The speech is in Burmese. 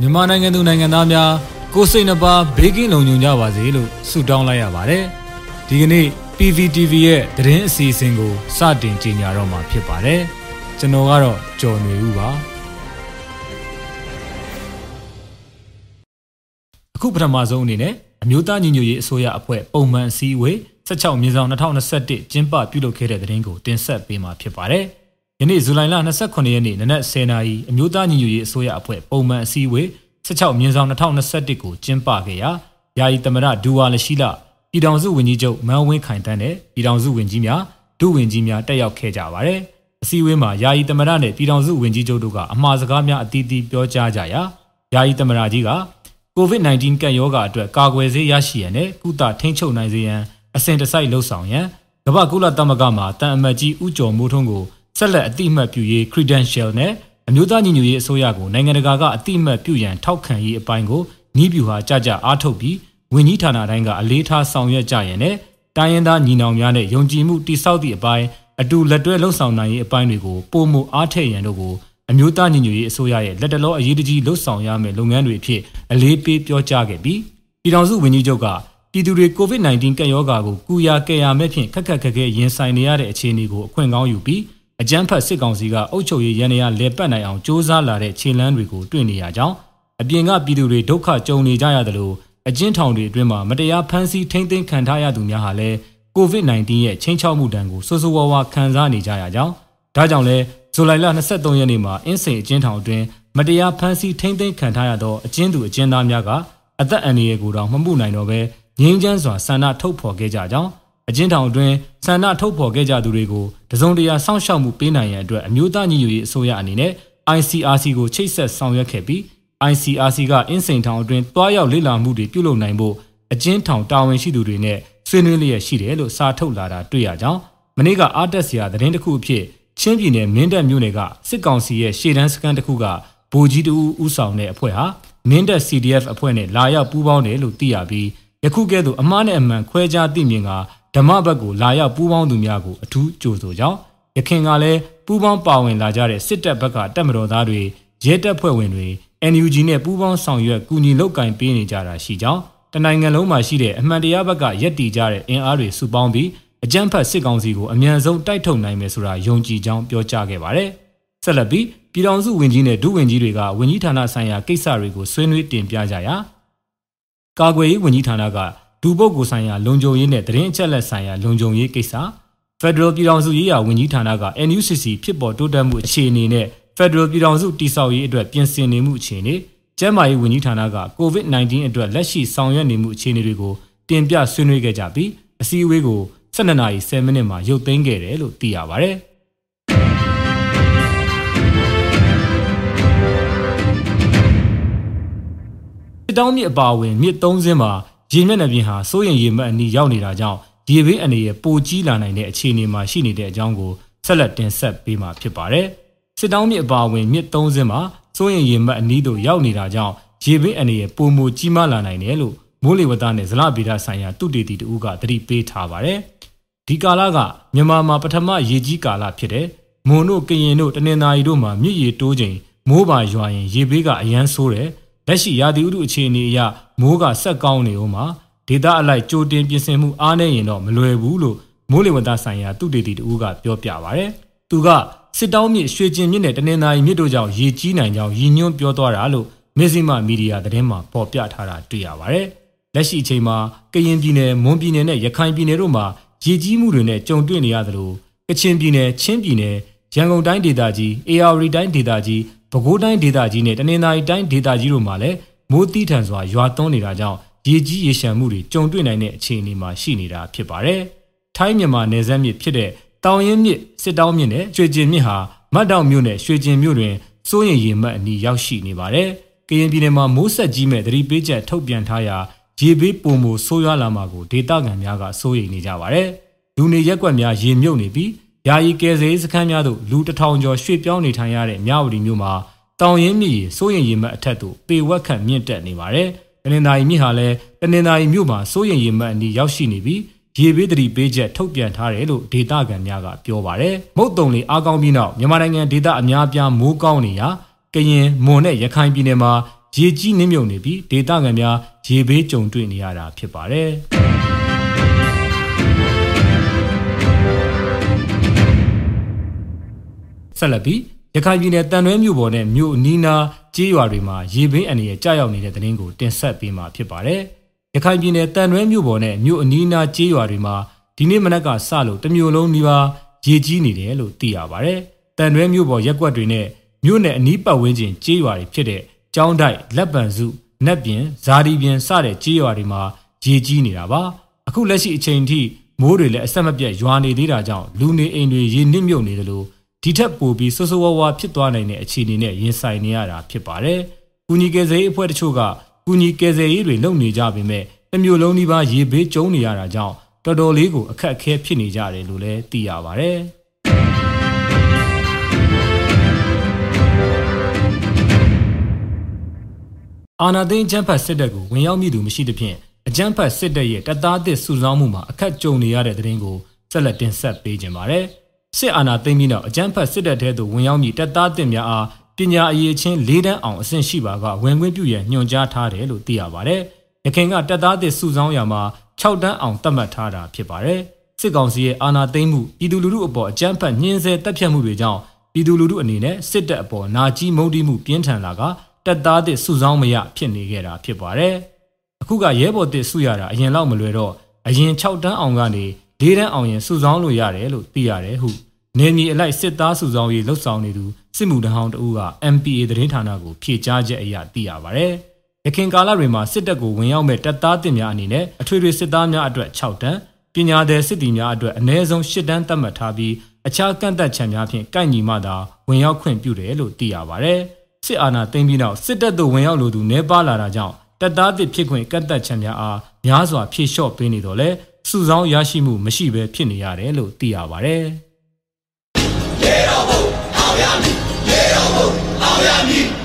မြန်မာနိုင်ငံသူနိုင်ငံသားများကိုစိတ်နှပါဘေးကင်းလုံခြုံကြပါစေလို့ဆုတောင်းလိုက်ရပါတယ်။ဒီကနေ့ PVTV ရဲ့သတင်းအစီအစဉ်ကိုစတင်ကြေညာတော့မှာဖြစ်ပါတယ်။ကျွန်တော်ကတော့ကျော်နေဦးပါ။အခုပထမဆုံးအနေနဲ့အမျိုးသားညီညွတ်ရေးအစိုးရအဖွဲ့ပုံမှန်အစည်းအဝေး16မြင်းဆောင်2021ကျင်းပပြုလုပ်ခဲ့တဲ့သတင်းကိုတင်ဆက်ပေးမှာဖြစ်ပါတယ်။ ယနေ့ဇူလိုင်လ29ရက်နေ့နနက်10:00နာရီအမျိုးသားညီညွတ်ရေးအစိုးရအဖွဲ့ပုံမှန်အစည်းအဝေး16မြင်းဆောင်2021ကိုကျင်းပခဲ့ရာယာယီသမရဒူဝါလရှိလပြည်ထောင်စုဝန်ကြီးချုပ်မန်းဝင်းခိုင်တန်းနဲ့ပြည်ထောင်စုဝန်ကြီးများဒုဝန်ကြီးများတက်ရောက်ခဲ့ကြပါတယ်။အစည်းအဝေးမှာယာယီသမရနဲ့ပြည်ထောင်စုဝန်ကြီးချုပ်တို့ကအမှားစကားများအသီးသီးပြောကြားကြရာယာယီသမရကြီးက COVID-19 ကပ်ရောဂါအတွက်ကာကွယ်ဆေးရရှိရန်နဲ့ကုသထိန်းချုပ်နိုင်စေရန်အစဉ်တစိုက်လှုပ်ဆောင်ရန်ကမ္ဘာကုလသမဂ္ဂမှတန်အမတ်ကြီးဦးကျော်မိုးထွန်းကို ဆက်လက်အတိအမှတ်ပြုရေး credential နဲ့အမျိုးသားညီညွတ်ရေးအစိုးရကိုနိုင်ငံတကာကအတိအမှတ်ပြုရန်ထောက်ခံရေးအပိုင်းကိုနှီးပြူဟာကြကြအားထုတ်ပြီးဝန်ကြီးဌာနတိုင်းကအလေးထားဆောင်ရွက်ကြရန်နဲ့တိုင်းရင်းသားညီနောင်များနဲ့ယုံကြည်မှုတိစောက်သည့်အပိုင်းအတူလက်တွဲလှုပ်ဆောင်နိုင်ရေးအပိုင်းတွေကိုပုံမှုအားထည့်ရန်တို့ကိုအမျိုးသားညီညွတ်ရေးအစိုးရရဲ့လက်တလောအရေးတကြီးလှုပ်ဆောင်ရမယ့်လုပ်ငန်းတွေအဖြစ်အလေးပေးပြောကြားခဲ့ပြီးပြည်ထောင်စုဝန်ကြီးချုပ်ကပြည်သူတွေ COVID-19 ကပ်ရောဂါကိုကုရာကယ်ယာမဲ့ဖြင့်ခက်ခက်ခက်ခဲရင်ဆိုင်နေရတဲ့အခြေအနေကိုအခွင့်ကောင်းယူပြီး အကြမ်းဖက်စစ်ကောင်စီကအုပ်ချုပ်ရေးရန်ရာလဲပတ်နိုင်အောင်စ조사လာတဲ့ခြေလှမ်းတွေကိုတွေ့နေရကြောင်းအပြင်ကပြည်သူတွေဒုက္ခကြုံနေကြရတယ်လို့အကျဉ်းထောင်တွေအတွင်းမှာမတရားဖမ်းဆီးထိန်းသိမ်းခံထားရသူများဟာလည်း COVID-19 ရဲ့ချင်းချောက်မှုတံကိုဆိုးဆိုးဝါးဝါခံစားနေကြရကြောင်းဒါကြောင့်လဲဇူလိုင်လ23ရက်နေ့မှာအင်းစိန်အကျဉ်းထောင်အတွင်းမတရားဖမ်းဆီးထိန်းသိမ်းခံထားရသောအကျဉ်းသူအကျဉ်းသားများကအသက်အန္တရာယ်ကိုတောင်မမှုနိုင်တော့ဘဲငြိမ်းချမ်းစွာဆန္ဒထုတ်ဖော်ခဲ့ကြကြောင်း အကျဉ်းထောင်အတွင်းဆန္ဒထုတ်ဖော်ခဲ့ကြသူတွေကိုတစုံတရာစောင့်ရှောက်မှုပေးနိုင်ရန်အတွက်အမျိုးသားညီညွတ်ရေးအစိုးရအနေနဲ့ ICRC ကိုချိတ်ဆက်ဆောင်ရွက်ခဲ့ပြီး ICRC ကအင်းစိန်ထောင်အတွင်းတွားရောက်လေ့လာမှုတွေပြုလုပ်နိုင်ဖို့အကျဉ်းထောင်တာဝန်ရှိသူတွေနဲ့ဆွေးနွေးလျက်ရှိတယ်လို့စာထုတ်လာတာတွေ့ရကြောင်းမနေ့ကအားတက်စရာသတင်းတစ်ခုအဖြစ်ချင်းပြည်နယ်မင်းတပ်မြို့နယ်ကစစ်ကောင်စီရဲ့ရှေ့တန်းစခန်းတစ်ခုကဗိုလ်ကြီးတူဦးဆောင်တဲ့အဖွဲ့ဟာမင်းတပ် CDF အဖွဲ့နဲ့လာရောက်ပူးပေါင်းတယ်လို့သိရပြီးယခုကဲ့သို့အမှားနဲ့အမှန်ခွဲခြားသိမြင်က ဓမ္မဘက်ကိုလာရောက်ပူးပေါင်းသူများကိုအထူးကြိုဆိုကြောင်းရခင်ကလည်းပူးပေါင်းပါဝင်လာကြတဲ့စစ်တပ်ဘက်ကတပ်မတော်သားတွေရဲတပ်ဖွဲ့ဝင်တွေ NUG နဲ့ပူးပေါင်းဆောင်ရွက်ကူညီလုပ်ကင်ပေးနေကြတာရှိကြောင်းတနိုင်ငံလုံးမှာရှိတဲ့အမှန်တရားဘက်ကရက်တီကြတဲ့အင်အားတွေစုပေါင်းပြီးအကြမ်းဖက်စစ်ကောင်စီကိုအမြန်ဆုံးတိုက်ထုတ်နိုင်မယ်ဆိုတာယုံကြည်ကြောင်းပြောကြားခဲ့ပါတယ်။ဆက်လက်ပြီးပြည်ထောင်စုဝန်ကြီးနဲ့ဒုဝန်ကြီးတွေကဝန်ကြီးဌာနဆိုင်ရာကိစ္စတွေကိုဆွေးနွေးတင်ပြကြရာကာကွယ်ရေးဝန်ကြီးဌာနက ဒူပုတ်ကိုဆိုင်ရာလုံခြုံရေးနဲ့တရင်အချက်လက်ဆိုင်ရာလုံခြုံရေးကိစ္စ Federal ပြည်ထောင်စုရေးရာဝန်ကြီးဌာနက NUCC ဖြစ်ပေါ်တိုးတက်မှုအခြေအနေနဲ့ Federal ပြည်ထောင်စုတည်ဆောက်ရေးအတွက်ပြင်ဆင်နေမှုအခြေအနေကျန်းမာရေးဝန်ကြီးဌာနက COVID-19 အတွက်လက်ရှိဆောင်ရွက်နေမှုအခြေအနေတွေကိုတင်ပြဆွေးနွေးခဲ့ကြပြီးအစည်းအဝေးကို12နာရီ10မိနစ်မှာရုပ်သိမ်းခဲ့တယ်လို့သိရပါဗျ။တောင်းမြစ်အပါအဝင်မြစ်သုံးစင်းမှာ ရေမျက်နှာပြင်ဟာစိုးရင်ရေမှတ်အနီးရောက်နေတာကြောင့်ရေဘေးအနေနဲ့ပိုကြီးလာနိုင်တဲ့အခြေအနေမှာရှိနေတဲ့အကြောင်းကိုဆက်လက်တင်ဆက်ပေးမှာဖြစ်ပါတယ်။စစ်တောင်းမြစ်အပါအဝင်မြစ်သုံးစင်းမှာစိုးရင်ရေမှတ်အနီးသို့ရောက်နေတာကြောင့်ရေဘေးအနေနဲ့ပိုမိုကြီးမားလာနိုင်တယ်လို့မိုးလေဝသနဲ့ဇလဗေဒဆိုင်ရာတုတေတီတူကသတိပေးထားပါတယ်။ဒီကာလကမြန်မာမှာပထမရေကြီးကာလဖြစ်တဲ့မွန်တို့ကရင်တို့တနင်္သာရီတို့မှာမြစ်ရေတိုးချိန်မိုးပါရွာရင်ရေဘေးကအရန်ဆိုးတယ် လက်ရှိရာသီဥတုအခြေအနေအရမိုးကဆက်ကောင်းနေဦးမှာဒေတာအလိုက်ကြိုတင်ပြင်ဆင်မှုအားနည်းရင်တော့မလွယ်ဘူးလို့မိုးလေဝသဆိုင်ရာသူတေတီတူကပြောပြပါဗျ။သူကစစ်တောင်းမြစ်ရွှေကျင်မြစ်နဲ့တနင်္သာရီမြစ်တို့ကြောင့်ရေကြီးနိုင်ကြောင်းရည်ညွှန်းပြောသွားတာလို့မဇ္ဈိမမီဒီယာသတင်းမှာပေါ်ပြထားတာတွေ့ရပါတယ်။လက်ရှိအချိန်မှာကရင်ပြည်နယ်မွန်ပြည်နယ်နဲ့ရခိုင်ပြည်နယ်တို့မှာရေကြီးမှုတွေနဲ့ကြုံတွေ့နေရသလိုကချင်ပြည်နယ်ချင်းပြည်နယ်ရန်ကုန်တိုင်းဒေသကြီးအေရဝတီတိုင်းဒေသကြီး ပဲခူးတိုင်းဒေသကြီးနဲ့တနင်္သာရီတိုင်းဒေသကြီးတို့မှာလည်းမိုးတီးထန်စွာရွာသွန်းနေတာကြောင့်ရေကြီးရေရှမ်းမှုတွေကြုံတွေ့နိုင်တဲ့အခြေအနေမှာရှိနေတာဖြစ်ပါတယ်။ထိုင်းမြန်မာနယ်စပ်မြစ်ဖြစ်တဲ့တောင်ရင်မြစ်စစ်တောင်းမြစ်နဲ့ရွှေကျင်မြစ်ဟာမတ်တောင်မြို့နယ်ရွှေကျင်မြို့တွင်စိုးရင်ရေမှတ်အနီးရောက်ရှိနေပါတယ်။ကရင်ပြည်နယ်မှာမိုးဆက်ကြီးမဲ့သတိပေးချက်ထုတ်ပြန်ထားရာရေဘေးပုံမဆိုးရွားလာမှာကိုဒေသခံများကစိုးရိမ်နေကြပါတယ်။လူနေရက်ကွက်များရေမြုပ်နေပြီး ယာယီကယ်ဆယ်ရေးစခန်းများသို့လူတထောင်ကျော်ရွှေ့ပြောင်းနေထိုင်ရတဲ့မြဝတီမြို့မှာတောင်ရင်မြစ်ရေစိုးရင်ရေမှတ်အထက်သို့ပေဝက်ခန့်မြင့်တက်နေပါတယ်။တနင်္သာရီမြစ်ဟာလည်းတနင်္သာရီမြို့မှာစိုးရင်ရေမှတ်အနီးရောက်ရှိနေပြီးရေဘေးသတိပေးချက်ထုတ်ပြန်ထားတယ်လို့ဒေတာကန်များကပြောပါတယ်။မုတ်တုံလေအားကောင်းပြီးနောက်မြန်မာနိုင်ငံဒေတာအများပြားမိုးကောင်းနေရာကရင်မွန်နဲ့ရခိုင်ပြည်နယ်မှာရေကြီးနှိမ့်မြုပ်နေပြီးဒေသခံများရေဘေးကြုံတွေ့နေရတာဖြစ်ပါတယ်။ ဆက်လက်ပြီးရခိုင်ပြည်နယ်တန်ရွဲမြို့ပေါ်နဲ့မြို့အနီးနားကျေးရွာတွေမှာရေဘေးအန္တရာယ်ကြာရောက်နေတဲ့သတင်းကိုတင်ဆက်ပေးမှာဖြစ်ပါတယ်။ရခိုင်ပြည်နယ်တန်ရွဲမြို့ပေါ်နဲ့မြို့အနီးနားကျေးရွာတွေမှာဒီနေ့မနက်ကစလို့တမျိုးလုံးဒီပါရေကြီးနေတယ်လို့သိရပါတယ်။တန်ရွဲမြို့ပေါ်ရက်ကွက်တွေနဲ့မြို့နယ်အနီးပတ်ဝန်းကျင်ကျေးရွာတွေဖြစ်တဲ့ကျောင်းတိုက်လက်ပံစုနက်ပြင်ဇာဒီပြင်စတဲ့ကြေးရွာတွေမှာရေကြီးနေတာပါအခုလက်ရှိအချိန်ထိမိုးတွေလည်းအဆက်မပြတ်ရွာနေသေးတာကြောင့်လူနေအိမ်တွေရေနစ်မြုပ်နေတယ်လို့ ဒီထက်ပိုပြီးဆိုးဆိုးဝါးဝါဖြစ်သွားနိုင်တဲ့အခြေအနေနဲ့ရင်ဆိုင်နေရတာဖြစ်ပါတယ်။ကုညီကယ်ဆယ်ရေးအဖွဲ့တချို့ကကုညီကယ်ဆယ်ရေးတွေလုပ်နေကြပေမဲ့အမျိုးလုံးဒီပါရေဘေးကျုံနေရတာကြောင့်တော်တော်လေးကိုအခက်အခဲဖြစ်နေကြတယ်လို့လည်းသိရပါတယ်။အာနာသိန်းချမ်းဖတ်စစ်တပ်ကိုဝင်ရောက်မိသူမရှိသဖြင့်အကြမ်းဖက်စစ်တပ်ရဲ့တပ်သားအသစ်စုဆောင်းမှုမှာအခက်ကြုံနေရတဲ့တဲ့ရင်ကိုဆက်လက်တင်ဆက်ပေးခြင်းပါတယ်။ စစ်အာဏာသိမ်းပြီးနောက်အကြမ်းဖက်စစ်တပ်ထဲသို့ဝင်ရောက်မိတပ်သားအသစ်များအားပညာအရေးချင်း၄တန်းအောင်အဆင့်ရှိပါကဝင်ခွင့်ပြုရန်ညွှန်ကြားထားတယ်လို့သိရပါတယ်။ရခိုင်ကတပ်သားအသစ်စုဆောင်းရာမှာ6တန်းအောင်သတ်မှတ်ထားတာဖြစ်ပါတယ်။စစ်ကောင်စီရဲ့အာဏာသိမ်းမှုပြည်သူလူထုအပေါ်အကြမ်းဖက်ညှင်းဆဲတပ်ဖြတ်မှုတွေကြောင့်ပြည်သူလူထုအနေနဲ့စစ်တပ်အပေါ်နာကြီးမုန်းတီးမှုပြင်းထန်လာကတက်သားသစ်စုဆောင်းမရဖြစ်နေခဲ့တာဖြစ်ပါတယ်။အခုကရဲဘော်သစ်စုရတာအရင်လောက်မလွယ်တော့အရင်6တန်းအောင်ကနေ ၄တန်းအောင်ရင်စုဆောင်းလို့ရတယ်လို့သိရတယ်ဟုနေမီအလိုက်စစ်သားစုဆောင်းရေးလှုပ်ဆောင်နေသူစစ်မှုထမ်းဟောင်းတဦးက MPA သတင်းဌာနကိုဖြေကြားချက်အရသိရပါတယ်။ရခင်ကာလတွေမှာစစ်တပ်ကိုဝင်ရောက်မဲ့တပ်သားတင်များအနေနဲ့အထွေထွေစစ်သားများအတွက်6တန်းပညာသည်စစ်တီများအတွက်အနည်းဆုံး8တန်းသတ်မှတ်ထားပြီးအခြားကန့်သက်ချက်များဖြင့်ကိုက်ညီမှသာဝင်ရောက်ခွင့်ပြုတယ်လို့သိရပါတယ်။စစ်အာဏာသိမ်းပြီးနောက်စစ်တပ်သို့ဝင်ရောက်လိုသူနှဲပါလာတာကြောင့်တပ်သားတစ်ဖြစ်ခွင့်ကတ်သက်ချက်များအားများစွာဖြေလျှော့ပေးနေတော့လဲ စုဆောင်းရရှိမှုမရှိဘဲဖြစ်နေရတယ်လို့သိရပါဗျ။ရေတော်ဘုံအောင်ရမည်ရေတော်ဘုံအောင်ရမည်